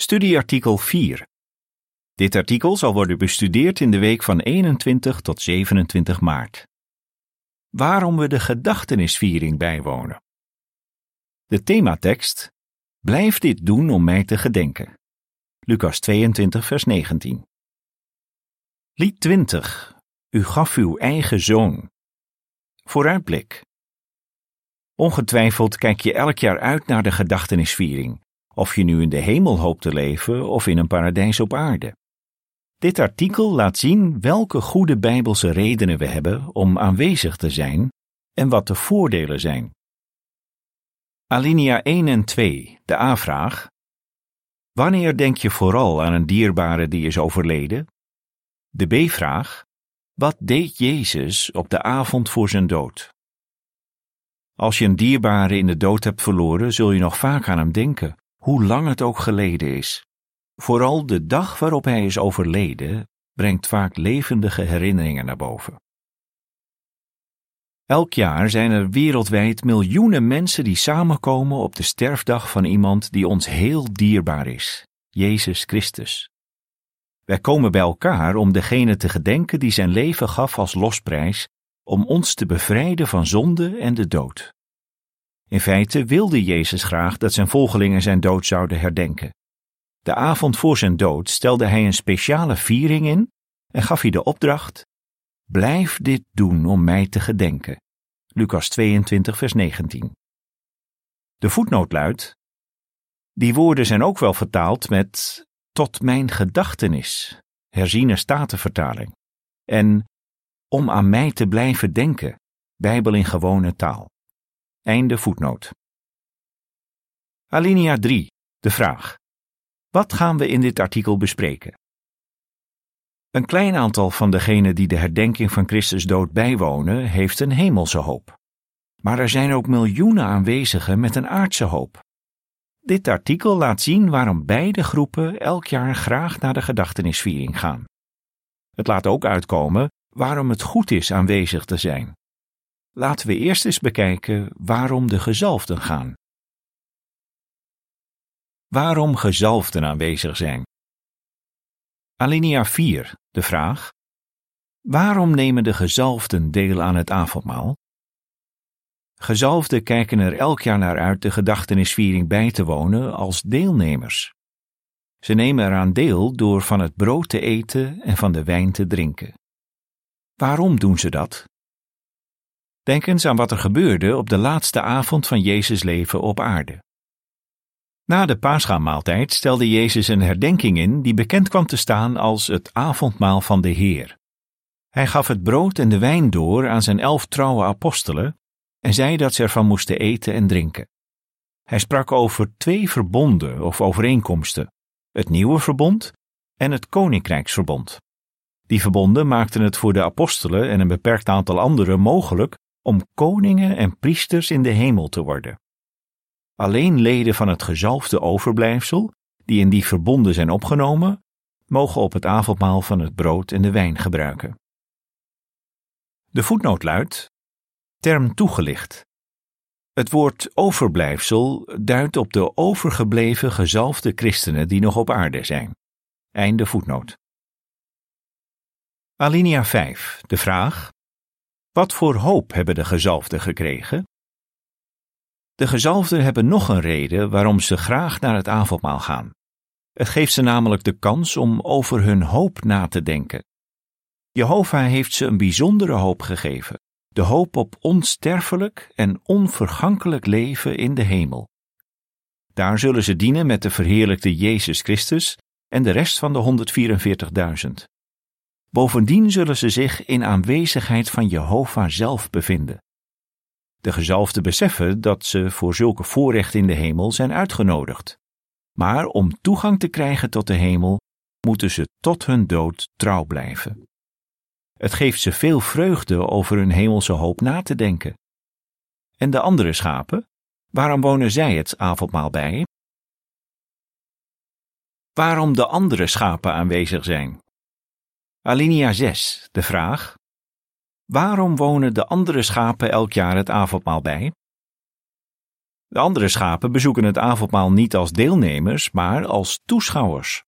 Studieartikel 4. Dit artikel zal worden bestudeerd in de week van 21 tot 27 maart. Waarom we de gedachtenisviering bijwonen. De thematekst: Blijf dit doen om mij te gedenken. Lucas 22, vers 19. Lied 20. U gaf uw eigen zoon. Vooruitblik. Ongetwijfeld kijk je elk jaar uit naar de gedachtenisviering of je nu in de hemel hoopt te leven of in een paradijs op aarde. Dit artikel laat zien welke goede bijbelse redenen we hebben om aanwezig te zijn en wat de voordelen zijn. Alinea 1 en 2, de A-vraag. Wanneer denk je vooral aan een dierbare die is overleden? De B-vraag. Wat deed Jezus op de avond voor zijn dood? Als je een dierbare in de dood hebt verloren, zul je nog vaak aan hem denken, hoe lang het ook geleden is. Vooral de dag waarop hij is overleden brengt vaak levendige herinneringen naar boven. Elk jaar zijn er wereldwijd miljoenen mensen die samenkomen op de sterfdag van iemand die ons heel dierbaar is, Jezus Christus. Wij komen bij elkaar om degene te gedenken die zijn leven gaf als losprijs om ons te bevrijden van zonde en de dood. In feite wilde Jezus graag dat zijn volgelingen zijn dood zouden herdenken. De avond voor zijn dood stelde hij een speciale viering in en gaf hij de opdracht: Blijf dit doen om mij te gedenken. Lucas 22, vers 19. De voetnoot luidt: Die woorden zijn ook wel vertaald met tot mijn gedachtenis, herziene statenvertaling, en om aan mij te blijven denken, Bijbel in gewone taal. Einde voetnoot. Alinea 3. De vraag. Wat gaan we in dit artikel bespreken? Een klein aantal van degenen die de herdenking van Christus dood bijwonen, heeft een hemelse hoop. Maar er zijn ook miljoenen aanwezigen met een aardse hoop. Dit artikel laat zien waarom beide groepen elk jaar graag naar de gedachtenisviering gaan. Het laat ook uitkomen waarom het goed is aanwezig te zijn. Laten we eerst eens bekijken waarom de gezalfden gaan. Waarom gezalfden aanwezig zijn. Alinea 4, de vraag. Waarom nemen de gezalfden deel aan het avondmaal? Gezalfden kijken er elk jaar naar uit de gedachtenisviering bij te wonen als deelnemers. Ze nemen eraan deel door van het brood te eten en van de wijn te drinken. Waarom doen ze dat? Denk eens aan wat er gebeurde op de laatste avond van Jezus' leven op aarde. Na de paaschaamaaltijd stelde Jezus een herdenking in die bekend kwam te staan als het avondmaal van de Heer. Hij gaf het brood en de wijn door aan zijn elf trouwe apostelen en zei dat ze ervan moesten eten en drinken. Hij sprak over twee verbonden of overeenkomsten, het nieuwe verbond en het koninkrijksverbond. Die verbonden maakten het voor de apostelen en een beperkt aantal anderen mogelijk om koningen en priesters in de hemel te worden. Alleen leden van het gezalfde overblijfsel, die in die verbonden zijn opgenomen, mogen op het avondmaal van het brood en de wijn gebruiken. De voetnoot luidt: term toegelicht. Het woord overblijfsel duidt op de overgebleven gezalfde christenen die nog op aarde zijn. Einde voetnoot. Alinea 5. De vraag: wat voor hoop hebben de gezalfden gekregen? De gezalfden hebben nog een reden waarom ze graag naar het avondmaal gaan. Het geeft ze namelijk de kans om over hun hoop na te denken. Jehovah heeft ze een bijzondere hoop gegeven, de hoop op onsterfelijk en onvergankelijk leven in de hemel. Daar zullen ze dienen met de verheerlijkte Jezus Christus en de rest van de 144.000. Bovendien zullen ze zich in aanwezigheid van Jehovah zelf bevinden. De gezalfden beseffen dat ze voor zulke voorrechten in de hemel zijn uitgenodigd. Maar om toegang te krijgen tot de hemel, moeten ze tot hun dood trouw blijven. Het geeft ze veel vreugde over hun hemelse hoop na te denken. En de andere schapen, waarom wonen zij het avondmaal bij? Waarom de andere schapen aanwezig zijn? Alinea 6, de vraag. Waarom wonen de andere schapen elk jaar het avondmaal bij? De andere schapen bezoeken het avondmaal niet als deelnemers, maar als toeschouwers.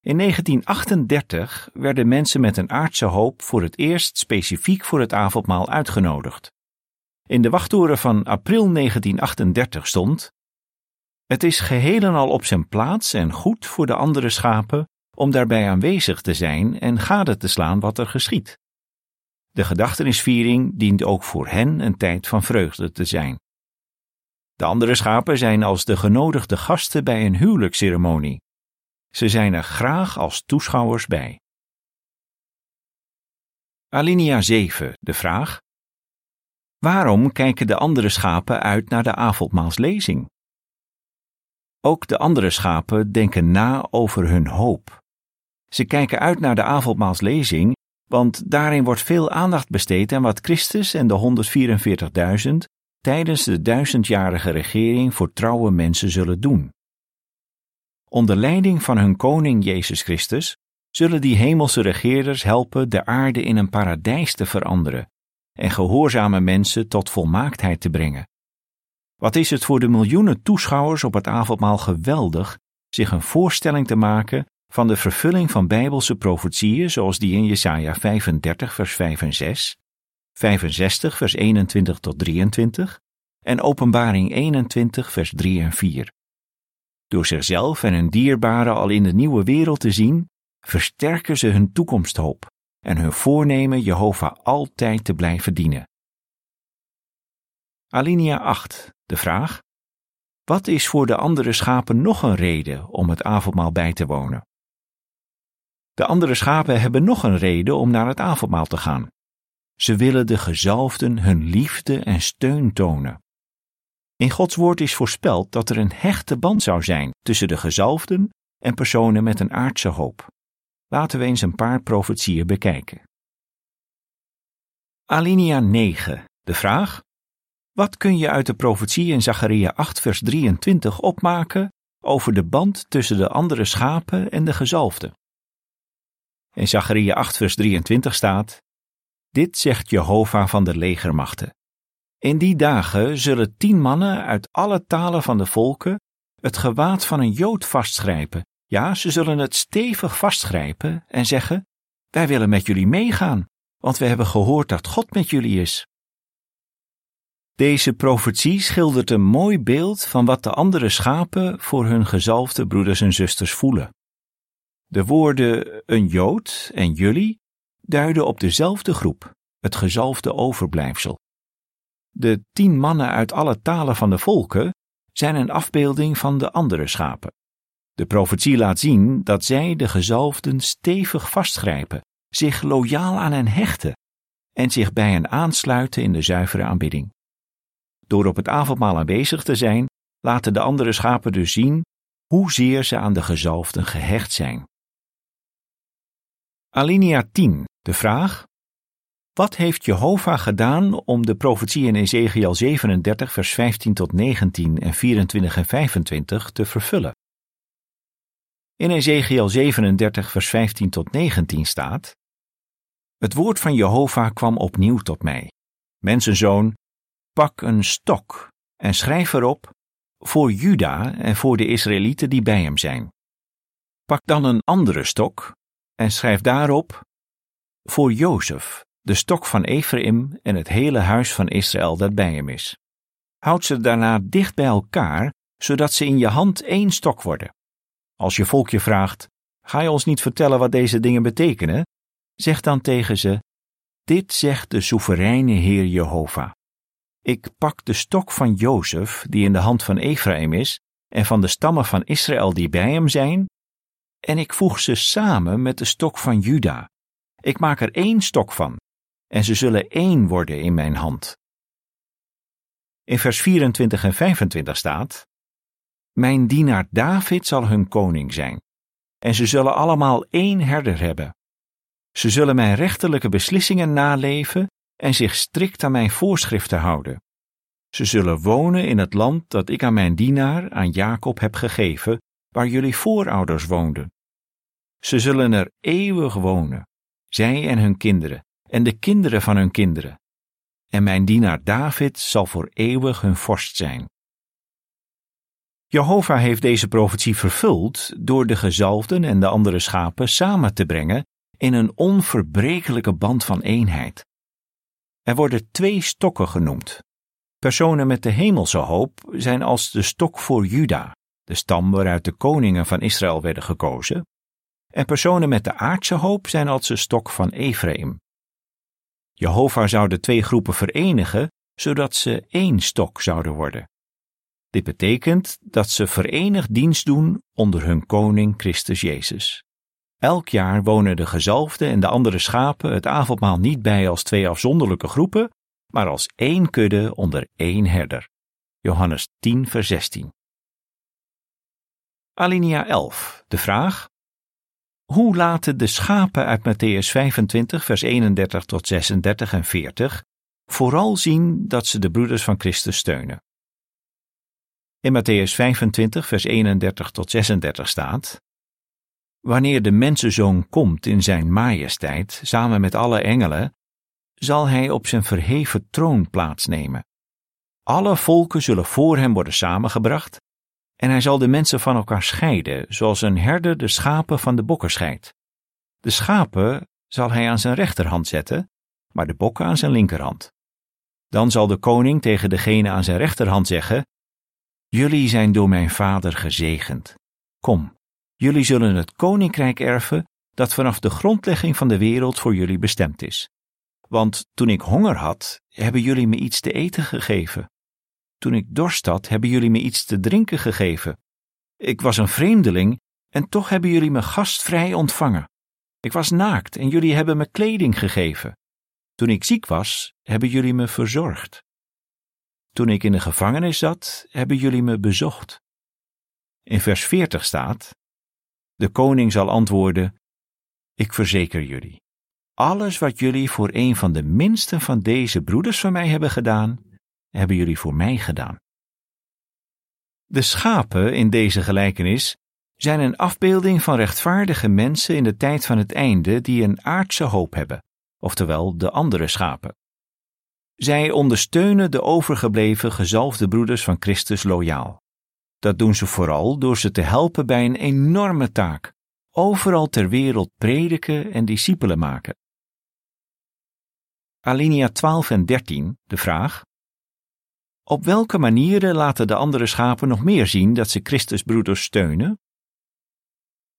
In 1938 werden mensen met een aardse hoop voor het eerst specifiek voor het avondmaal uitgenodigd. In de wachttoren van april 1938 stond: Het is geheel en al op zijn plaats en goed voor de andere schapen om daarbij aanwezig te zijn en gade te slaan wat er geschiet. De gedachtenisviering dient ook voor hen een tijd van vreugde te zijn. De andere schapen zijn als de genodigde gasten bij een huwelijksceremonie. Ze zijn er graag als toeschouwers bij. Alinea 7, de vraag: Waarom kijken de andere schapen uit naar de avondmaalslezing? Ook de andere schapen denken na over hun hoop. Ze kijken uit naar de avondmaalslezing, want daarin wordt veel aandacht besteed aan wat Christus en de 144.000 tijdens de duizendjarige regering voor trouwe mensen zullen doen. Onder leiding van hun koning Jezus Christus zullen die hemelse regeerders helpen de aarde in een paradijs te veranderen en gehoorzame mensen tot volmaaktheid te brengen. Wat is het voor de miljoenen toeschouwers op het avondmaal geweldig zich een voorstelling te maken van de vervulling van bijbelse profetieën zoals die in Jesaja 35 vers 5 en 6, 65 vers 21 tot 23 en Openbaring 21 vers 3 en 4. Door zichzelf en hun dierbaren al in de nieuwe wereld te zien, versterken ze hun toekomsthoop en hun voornemen Jehovah altijd te blijven dienen. Alinea 8. De vraag: Wat is voor de andere schapen nog een reden om het avondmaal bij te wonen? De andere schapen hebben nog een reden om naar het avondmaal te gaan. Ze willen de gezalfden hun liefde en steun tonen. In Gods woord is voorspeld dat er een hechte band zou zijn tussen de gezalfden en personen met een aardse hoop. Laten we eens een paar profetieën bekijken. Alinea 9. De vraag: Wat kun je uit de profetie in Zacharia 8 vers 23 opmaken over de band tussen de andere schapen en de gezalfden? In Zacharia 8 vers 23 staat: Dit zegt Jehovah van de legermachten. In die dagen zullen tien mannen uit alle talen van de volken het gewaad van een Jood vastgrijpen. Ja, ze zullen het stevig vastgrijpen en zeggen: Wij willen met jullie meegaan, want we hebben gehoord dat God met jullie is. Deze profetie schildert een mooi beeld van wat de andere schapen voor hun gezalfde broeders en zusters voelen. De woorden een Jood en jullie duiden op dezelfde groep, het gezalfde overblijfsel. De tien mannen uit alle talen van de volken zijn een afbeelding van de andere schapen. De profetie laat zien dat zij de gezalfden stevig vastgrijpen, zich loyaal aan hen hechten en zich bij hen aansluiten in de zuivere aanbidding. Door op het avondmaal aanwezig te zijn, laten de andere schapen dus zien hoezeer ze aan de gezalfden gehecht zijn. Alinea 10. De vraag: Wat heeft Jehovah gedaan om de profetie in Ezekiel 37, vers 15 tot 19 en 24 en 25 te vervullen? In Ezekiel 37, vers 15 tot 19 staat: Het woord van Jehovah kwam opnieuw tot mij. Mensenzoon, pak een stok en schrijf erop voor Juda en voor de Israëlieten die bij hem zijn. Pak dan een andere stok en schrijf daarop voor Jozef, de stok van Ephraim en het hele huis van Israël dat bij hem is. Houd ze daarna dicht bij elkaar, zodat ze in je hand één stok worden. Als je volk je vraagt, ga je ons niet vertellen wat deze dingen betekenen? Zeg dan tegen ze, dit zegt de soevereine Heer Jehovah. Ik pak de stok van Jozef, die in de hand van Ephraim is, en van de stammen van Israël die bij hem zijn, en ik voeg ze samen met de stok van Juda. Ik maak er één stok van, en ze zullen één worden in mijn hand. In vers 24 en 25 staat: Mijn dienaar David zal hun koning zijn, en ze zullen allemaal één herder hebben. Ze zullen mijn rechterlijke beslissingen naleven en zich strikt aan mijn voorschriften houden. Ze zullen wonen in het land dat ik aan mijn dienaar, aan Jacob, heb gegeven, waar jullie voorouders woonden. Ze zullen er eeuwig wonen, zij en hun kinderen, en de kinderen van hun kinderen. En mijn dienaar David zal voor eeuwig hun vorst zijn. Jehovah heeft deze profetie vervuld door de gezalfden en de andere schapen samen te brengen in een onverbrekelijke band van eenheid. Er worden twee stokken genoemd. Personen met de hemelse hoop zijn als de stok voor Juda, de stam waaruit de koningen van Israël werden gekozen, en personen met de aardse hoop zijn als de stok van Ephraim. Jehovah zou de twee groepen verenigen, zodat ze één stok zouden worden. Dit betekent dat ze verenigd dienst doen onder hun koning Christus Jezus. Elk jaar wonen de gezalfde en de andere schapen het avondmaal niet bij als twee afzonderlijke groepen, maar als één kudde onder één herder. Johannes 10, vers 16. Alinea 11. De vraag: Hoe laten de schapen uit Matthäus 25, vers 31 tot 36 en 40 vooral zien dat ze de broeders van Christus steunen? In Matthäus 25, vers 31 tot 36 staat: Wanneer de mensenzoon komt in zijn majesteit, samen met alle engelen, zal hij op zijn verheven troon plaatsnemen. Alle volken zullen voor hem worden samengebracht, en hij zal de mensen van elkaar scheiden, zoals een herder de schapen van de bokken scheidt. De schapen zal hij aan zijn rechterhand zetten, maar de bokken aan zijn linkerhand. Dan zal de koning tegen degene aan zijn rechterhand zeggen: Jullie zijn door mijn vader gezegend. Kom, jullie zullen het koninkrijk erven dat vanaf de grondlegging van de wereld voor jullie bestemd is. Want toen ik honger had, hebben jullie me iets te eten gegeven. Toen ik dorst had, hebben jullie me iets te drinken gegeven. Ik was een vreemdeling en toch hebben jullie me gastvrij ontvangen. Ik was naakt en jullie hebben me kleding gegeven. Toen ik ziek was, hebben jullie me verzorgd. Toen ik in de gevangenis zat, hebben jullie me bezocht. In vers 40 staat: De koning zal antwoorden: Ik verzeker jullie, alles wat jullie voor een van de minste van deze broeders van mij hebben gedaan, hebben jullie voor mij gedaan. De schapen in deze gelijkenis zijn een afbeelding van rechtvaardige mensen in de tijd van het einde die een aardse hoop hebben, oftewel de andere schapen. Zij ondersteunen de overgebleven gezalfde broeders van Christus loyaal. Dat doen ze vooral door ze te helpen bij een enorme taak, overal ter wereld prediken en discipelen maken. Alinea 12 en 13, de vraag: Op welke manieren laten de andere schapen nog meer zien dat ze Christus broeders steunen?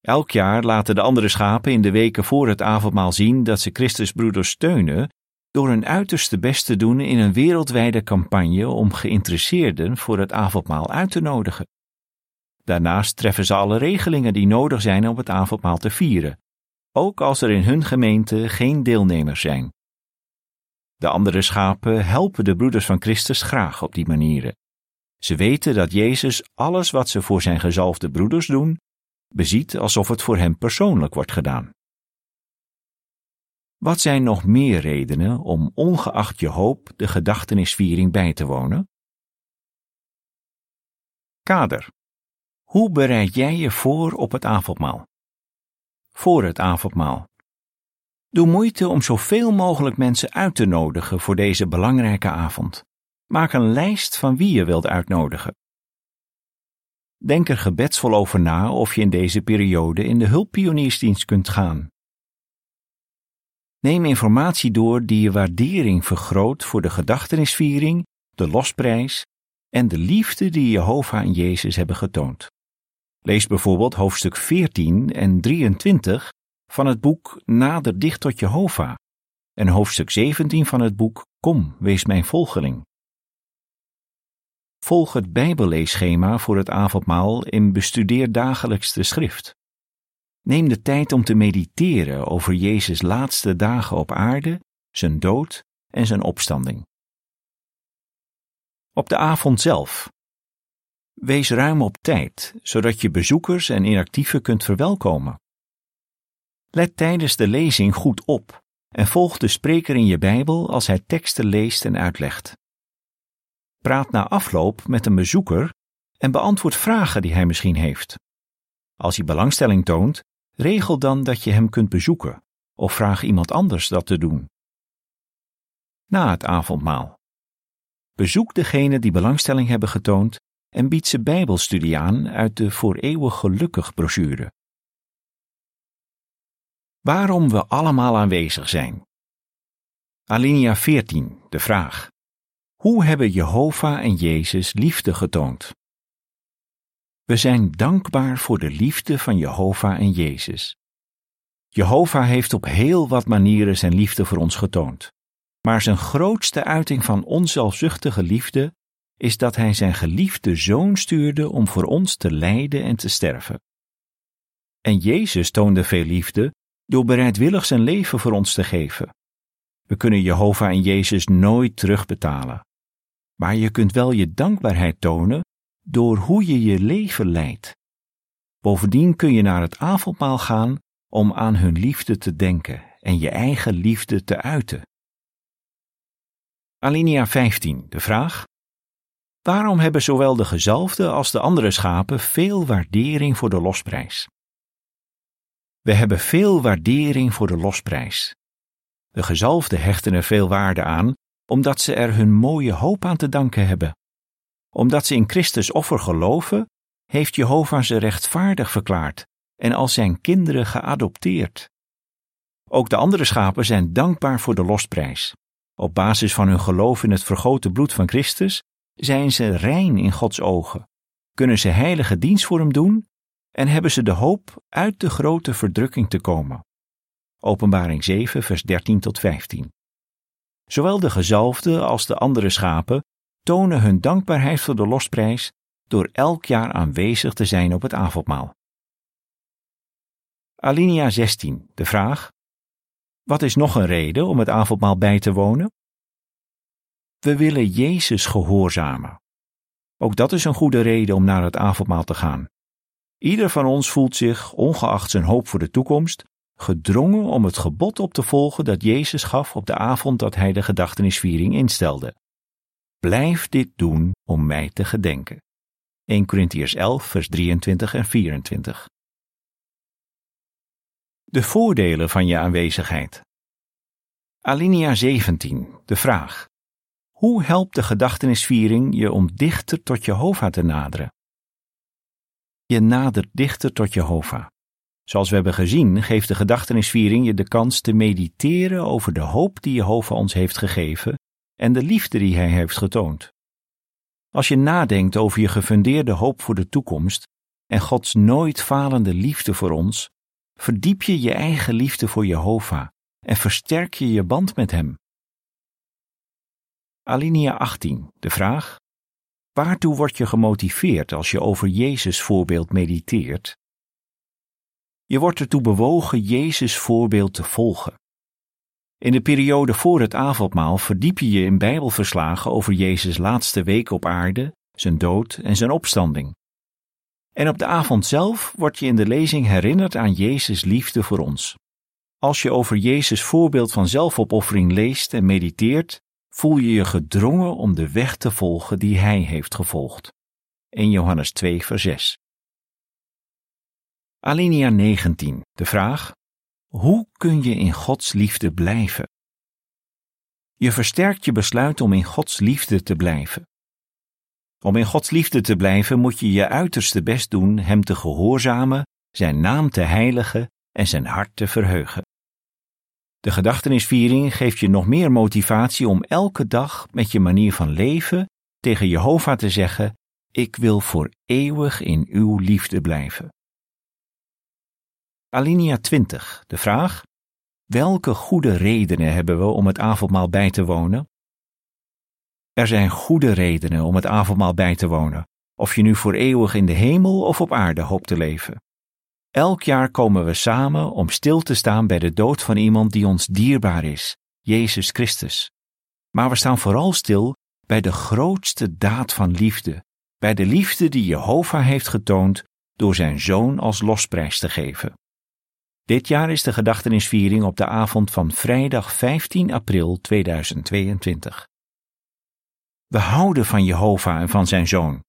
Elk jaar laten de andere schapen in de weken voor het avondmaal zien dat ze Christus broeders steunen door hun uiterste best te doen in een wereldwijde campagne om geïnteresseerden voor het avondmaal uit te nodigen. Daarnaast treffen ze alle regelingen die nodig zijn om het avondmaal te vieren, ook als er in hun gemeente geen deelnemers zijn. De andere schapen helpen de broeders van Christus graag op die manieren. Ze weten dat Jezus alles wat ze voor zijn gezalfde broeders doen, beziet alsof het voor hem persoonlijk wordt gedaan. Wat zijn nog meer redenen om ongeacht je hoop de gedachtenisviering bij te wonen? Kader. Hoe bereid jij je voor op het avondmaal? Voor het avondmaal. Doe moeite om zoveel mogelijk mensen uit te nodigen voor deze belangrijke avond. Maak een lijst van wie je wilt uitnodigen. Denk er gebedsvol over na of je in deze periode in de hulppioniersdienst kunt gaan. Neem informatie door die je waardering vergroot voor de gedachtenisviering, de losprijs en de liefde die Jehovah en Jezus hebben getoond. Lees bijvoorbeeld hoofdstuk 14 en 23 van het boek Nader dicht tot Jehovah en hoofdstuk 17 van het boek Kom, wees mijn volgeling. Volg het Bijbelleesschema voor het avondmaal in Bestudeer dagelijks de schrift. Neem de tijd om te mediteren over Jezus' laatste dagen op aarde, zijn dood en zijn opstanding. Op de avond zelf. Wees ruim op tijd, zodat je bezoekers en inactieven kunt verwelkomen. Let tijdens de lezing goed op en volg de spreker in je Bijbel als hij teksten leest en uitlegt. Praat na afloop met een bezoeker en beantwoord vragen die hij misschien heeft. Als hij belangstelling toont, Regel dan dat je hem kunt bezoeken of vraag iemand anders dat te doen. Na het avondmaal. Bezoek degene die belangstelling hebben getoond en biedt ze Bijbelstudie aan uit de Voor Eeuwig Gelukkig brochure. Waarom we allemaal aanwezig zijn. Alinea 14, de vraag. Hoe hebben Jehovah en Jezus liefde getoond? We zijn dankbaar voor de liefde van Jehovah en Jezus. Jehovah heeft op heel wat manieren zijn liefde voor ons getoond. Maar zijn grootste uiting van onzelfzuchtige liefde is dat hij zijn geliefde zoon stuurde om voor ons te lijden en te sterven. En Jezus toonde veel liefde door bereidwillig zijn leven voor ons te geven. We kunnen Jehovah en Jezus nooit terugbetalen. Maar je kunt wel je dankbaarheid tonen door hoe je je leven leidt. Bovendien kun je naar het avondmaal gaan om aan hun liefde te denken en je eigen liefde te uiten. Alinea 15, de vraag. Waarom hebben zowel de gezalfde als de andere schapen veel waardering voor de losprijs? We hebben veel waardering voor de losprijs. De gezalfde hechten er veel waarde aan, omdat ze er hun mooie hoop aan te danken hebben. Omdat ze in Christus offer geloven, heeft Jehovah ze rechtvaardig verklaard en als zijn kinderen geadopteerd. Ook de andere schapen zijn dankbaar voor de losprijs. Op basis van hun geloof in het vergoten bloed van Christus zijn ze rein in Gods ogen, kunnen ze heilige dienst voor hem doen en hebben ze de hoop uit de grote verdrukking te komen. Openbaring 7, vers 13 tot 15. Zowel de gezalfde als de andere schapen tonen hun dankbaarheid voor de losprijs door elk jaar aanwezig te zijn op het avondmaal. Alinea 16, de vraag: Wat is nog een reden om het avondmaal bij te wonen? We willen Jezus gehoorzamen. Ook dat is een goede reden om naar het avondmaal te gaan. Ieder van ons voelt zich, ongeacht zijn hoop voor de toekomst, gedrongen om het gebod op te volgen dat Jezus gaf op de avond dat hij de gedachtenisviering instelde. Blijf dit doen om mij te gedenken. 1 Corinthiërs 11, vers 23 en 24. De voordelen van je aanwezigheid. Alinea 17, de vraag. Hoe helpt de gedachtenisviering je om dichter tot Jehovah te naderen? Je nadert dichter tot Jehovah. Zoals we hebben gezien, geeft de gedachtenisviering je de kans te mediteren over de hoop die Jehovah ons heeft gegeven en de liefde die Hij heeft getoond. Als je nadenkt over je gefundeerde hoop voor de toekomst en Gods nooit falende liefde voor ons, verdiep je je eigen liefde voor Jehovah en versterk je je band met Hem. Alinea 18, de vraag: Waartoe word je gemotiveerd als je over Jezus voorbeeld mediteert? Je wordt ertoe bewogen Jezus voorbeeld te volgen. In de periode voor het avondmaal verdiep je je in Bijbelverslagen over Jezus' laatste week op aarde, zijn dood en zijn opstanding. En op de avond zelf word je in de lezing herinnerd aan Jezus' liefde voor ons. Als je over Jezus' voorbeeld van zelfopoffering leest en mediteert, voel je je gedrongen om de weg te volgen die Hij heeft gevolgd. 1 Johannes 2 vers 6 Alinea 19, de vraag: Hoe kun je in Gods liefde blijven? Je versterkt je besluit om in Gods liefde te blijven. Om in Gods liefde te blijven moet je je uiterste best doen Hem te gehoorzamen, Zijn naam te heiligen en Zijn hart te verheugen. De gedachtenisviering geeft je nog meer motivatie om elke dag met je manier van leven tegen Jehovah te zeggen: Ik wil voor eeuwig in uw liefde blijven. Alinea 20, de vraag: Welke goede redenen hebben we om het avondmaal bij te wonen? Er zijn goede redenen om het avondmaal bij te wonen, of je nu voor eeuwig in de hemel of op aarde hoopt te leven. Elk jaar komen we samen om stil te staan bij de dood van iemand die ons dierbaar is, Jezus Christus. Maar we staan vooral stil bij de grootste daad van liefde, bij de liefde die Jehovah heeft getoond door zijn zoon als losprijs te geven. Dit jaar is de gedachtenisviering op de avond van vrijdag 15 april 2022. We houden van Jehovah en van zijn zoon.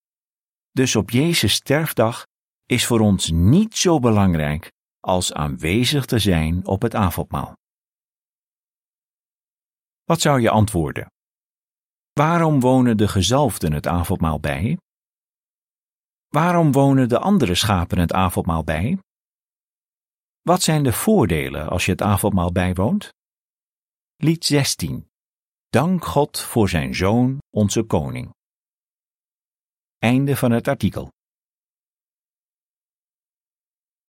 Dus op Jezus sterfdag is voor ons niet zo belangrijk als aanwezig te zijn op het avondmaal. Wat zou je antwoorden? Waarom wonen de gezalfden het avondmaal bij? Waarom wonen de andere schapen het avondmaal bij? Wat zijn de voordelen als je het avondmaal bijwoont? Lied 16. Dank God voor zijn Zoon, onze Koning. Einde van het artikel.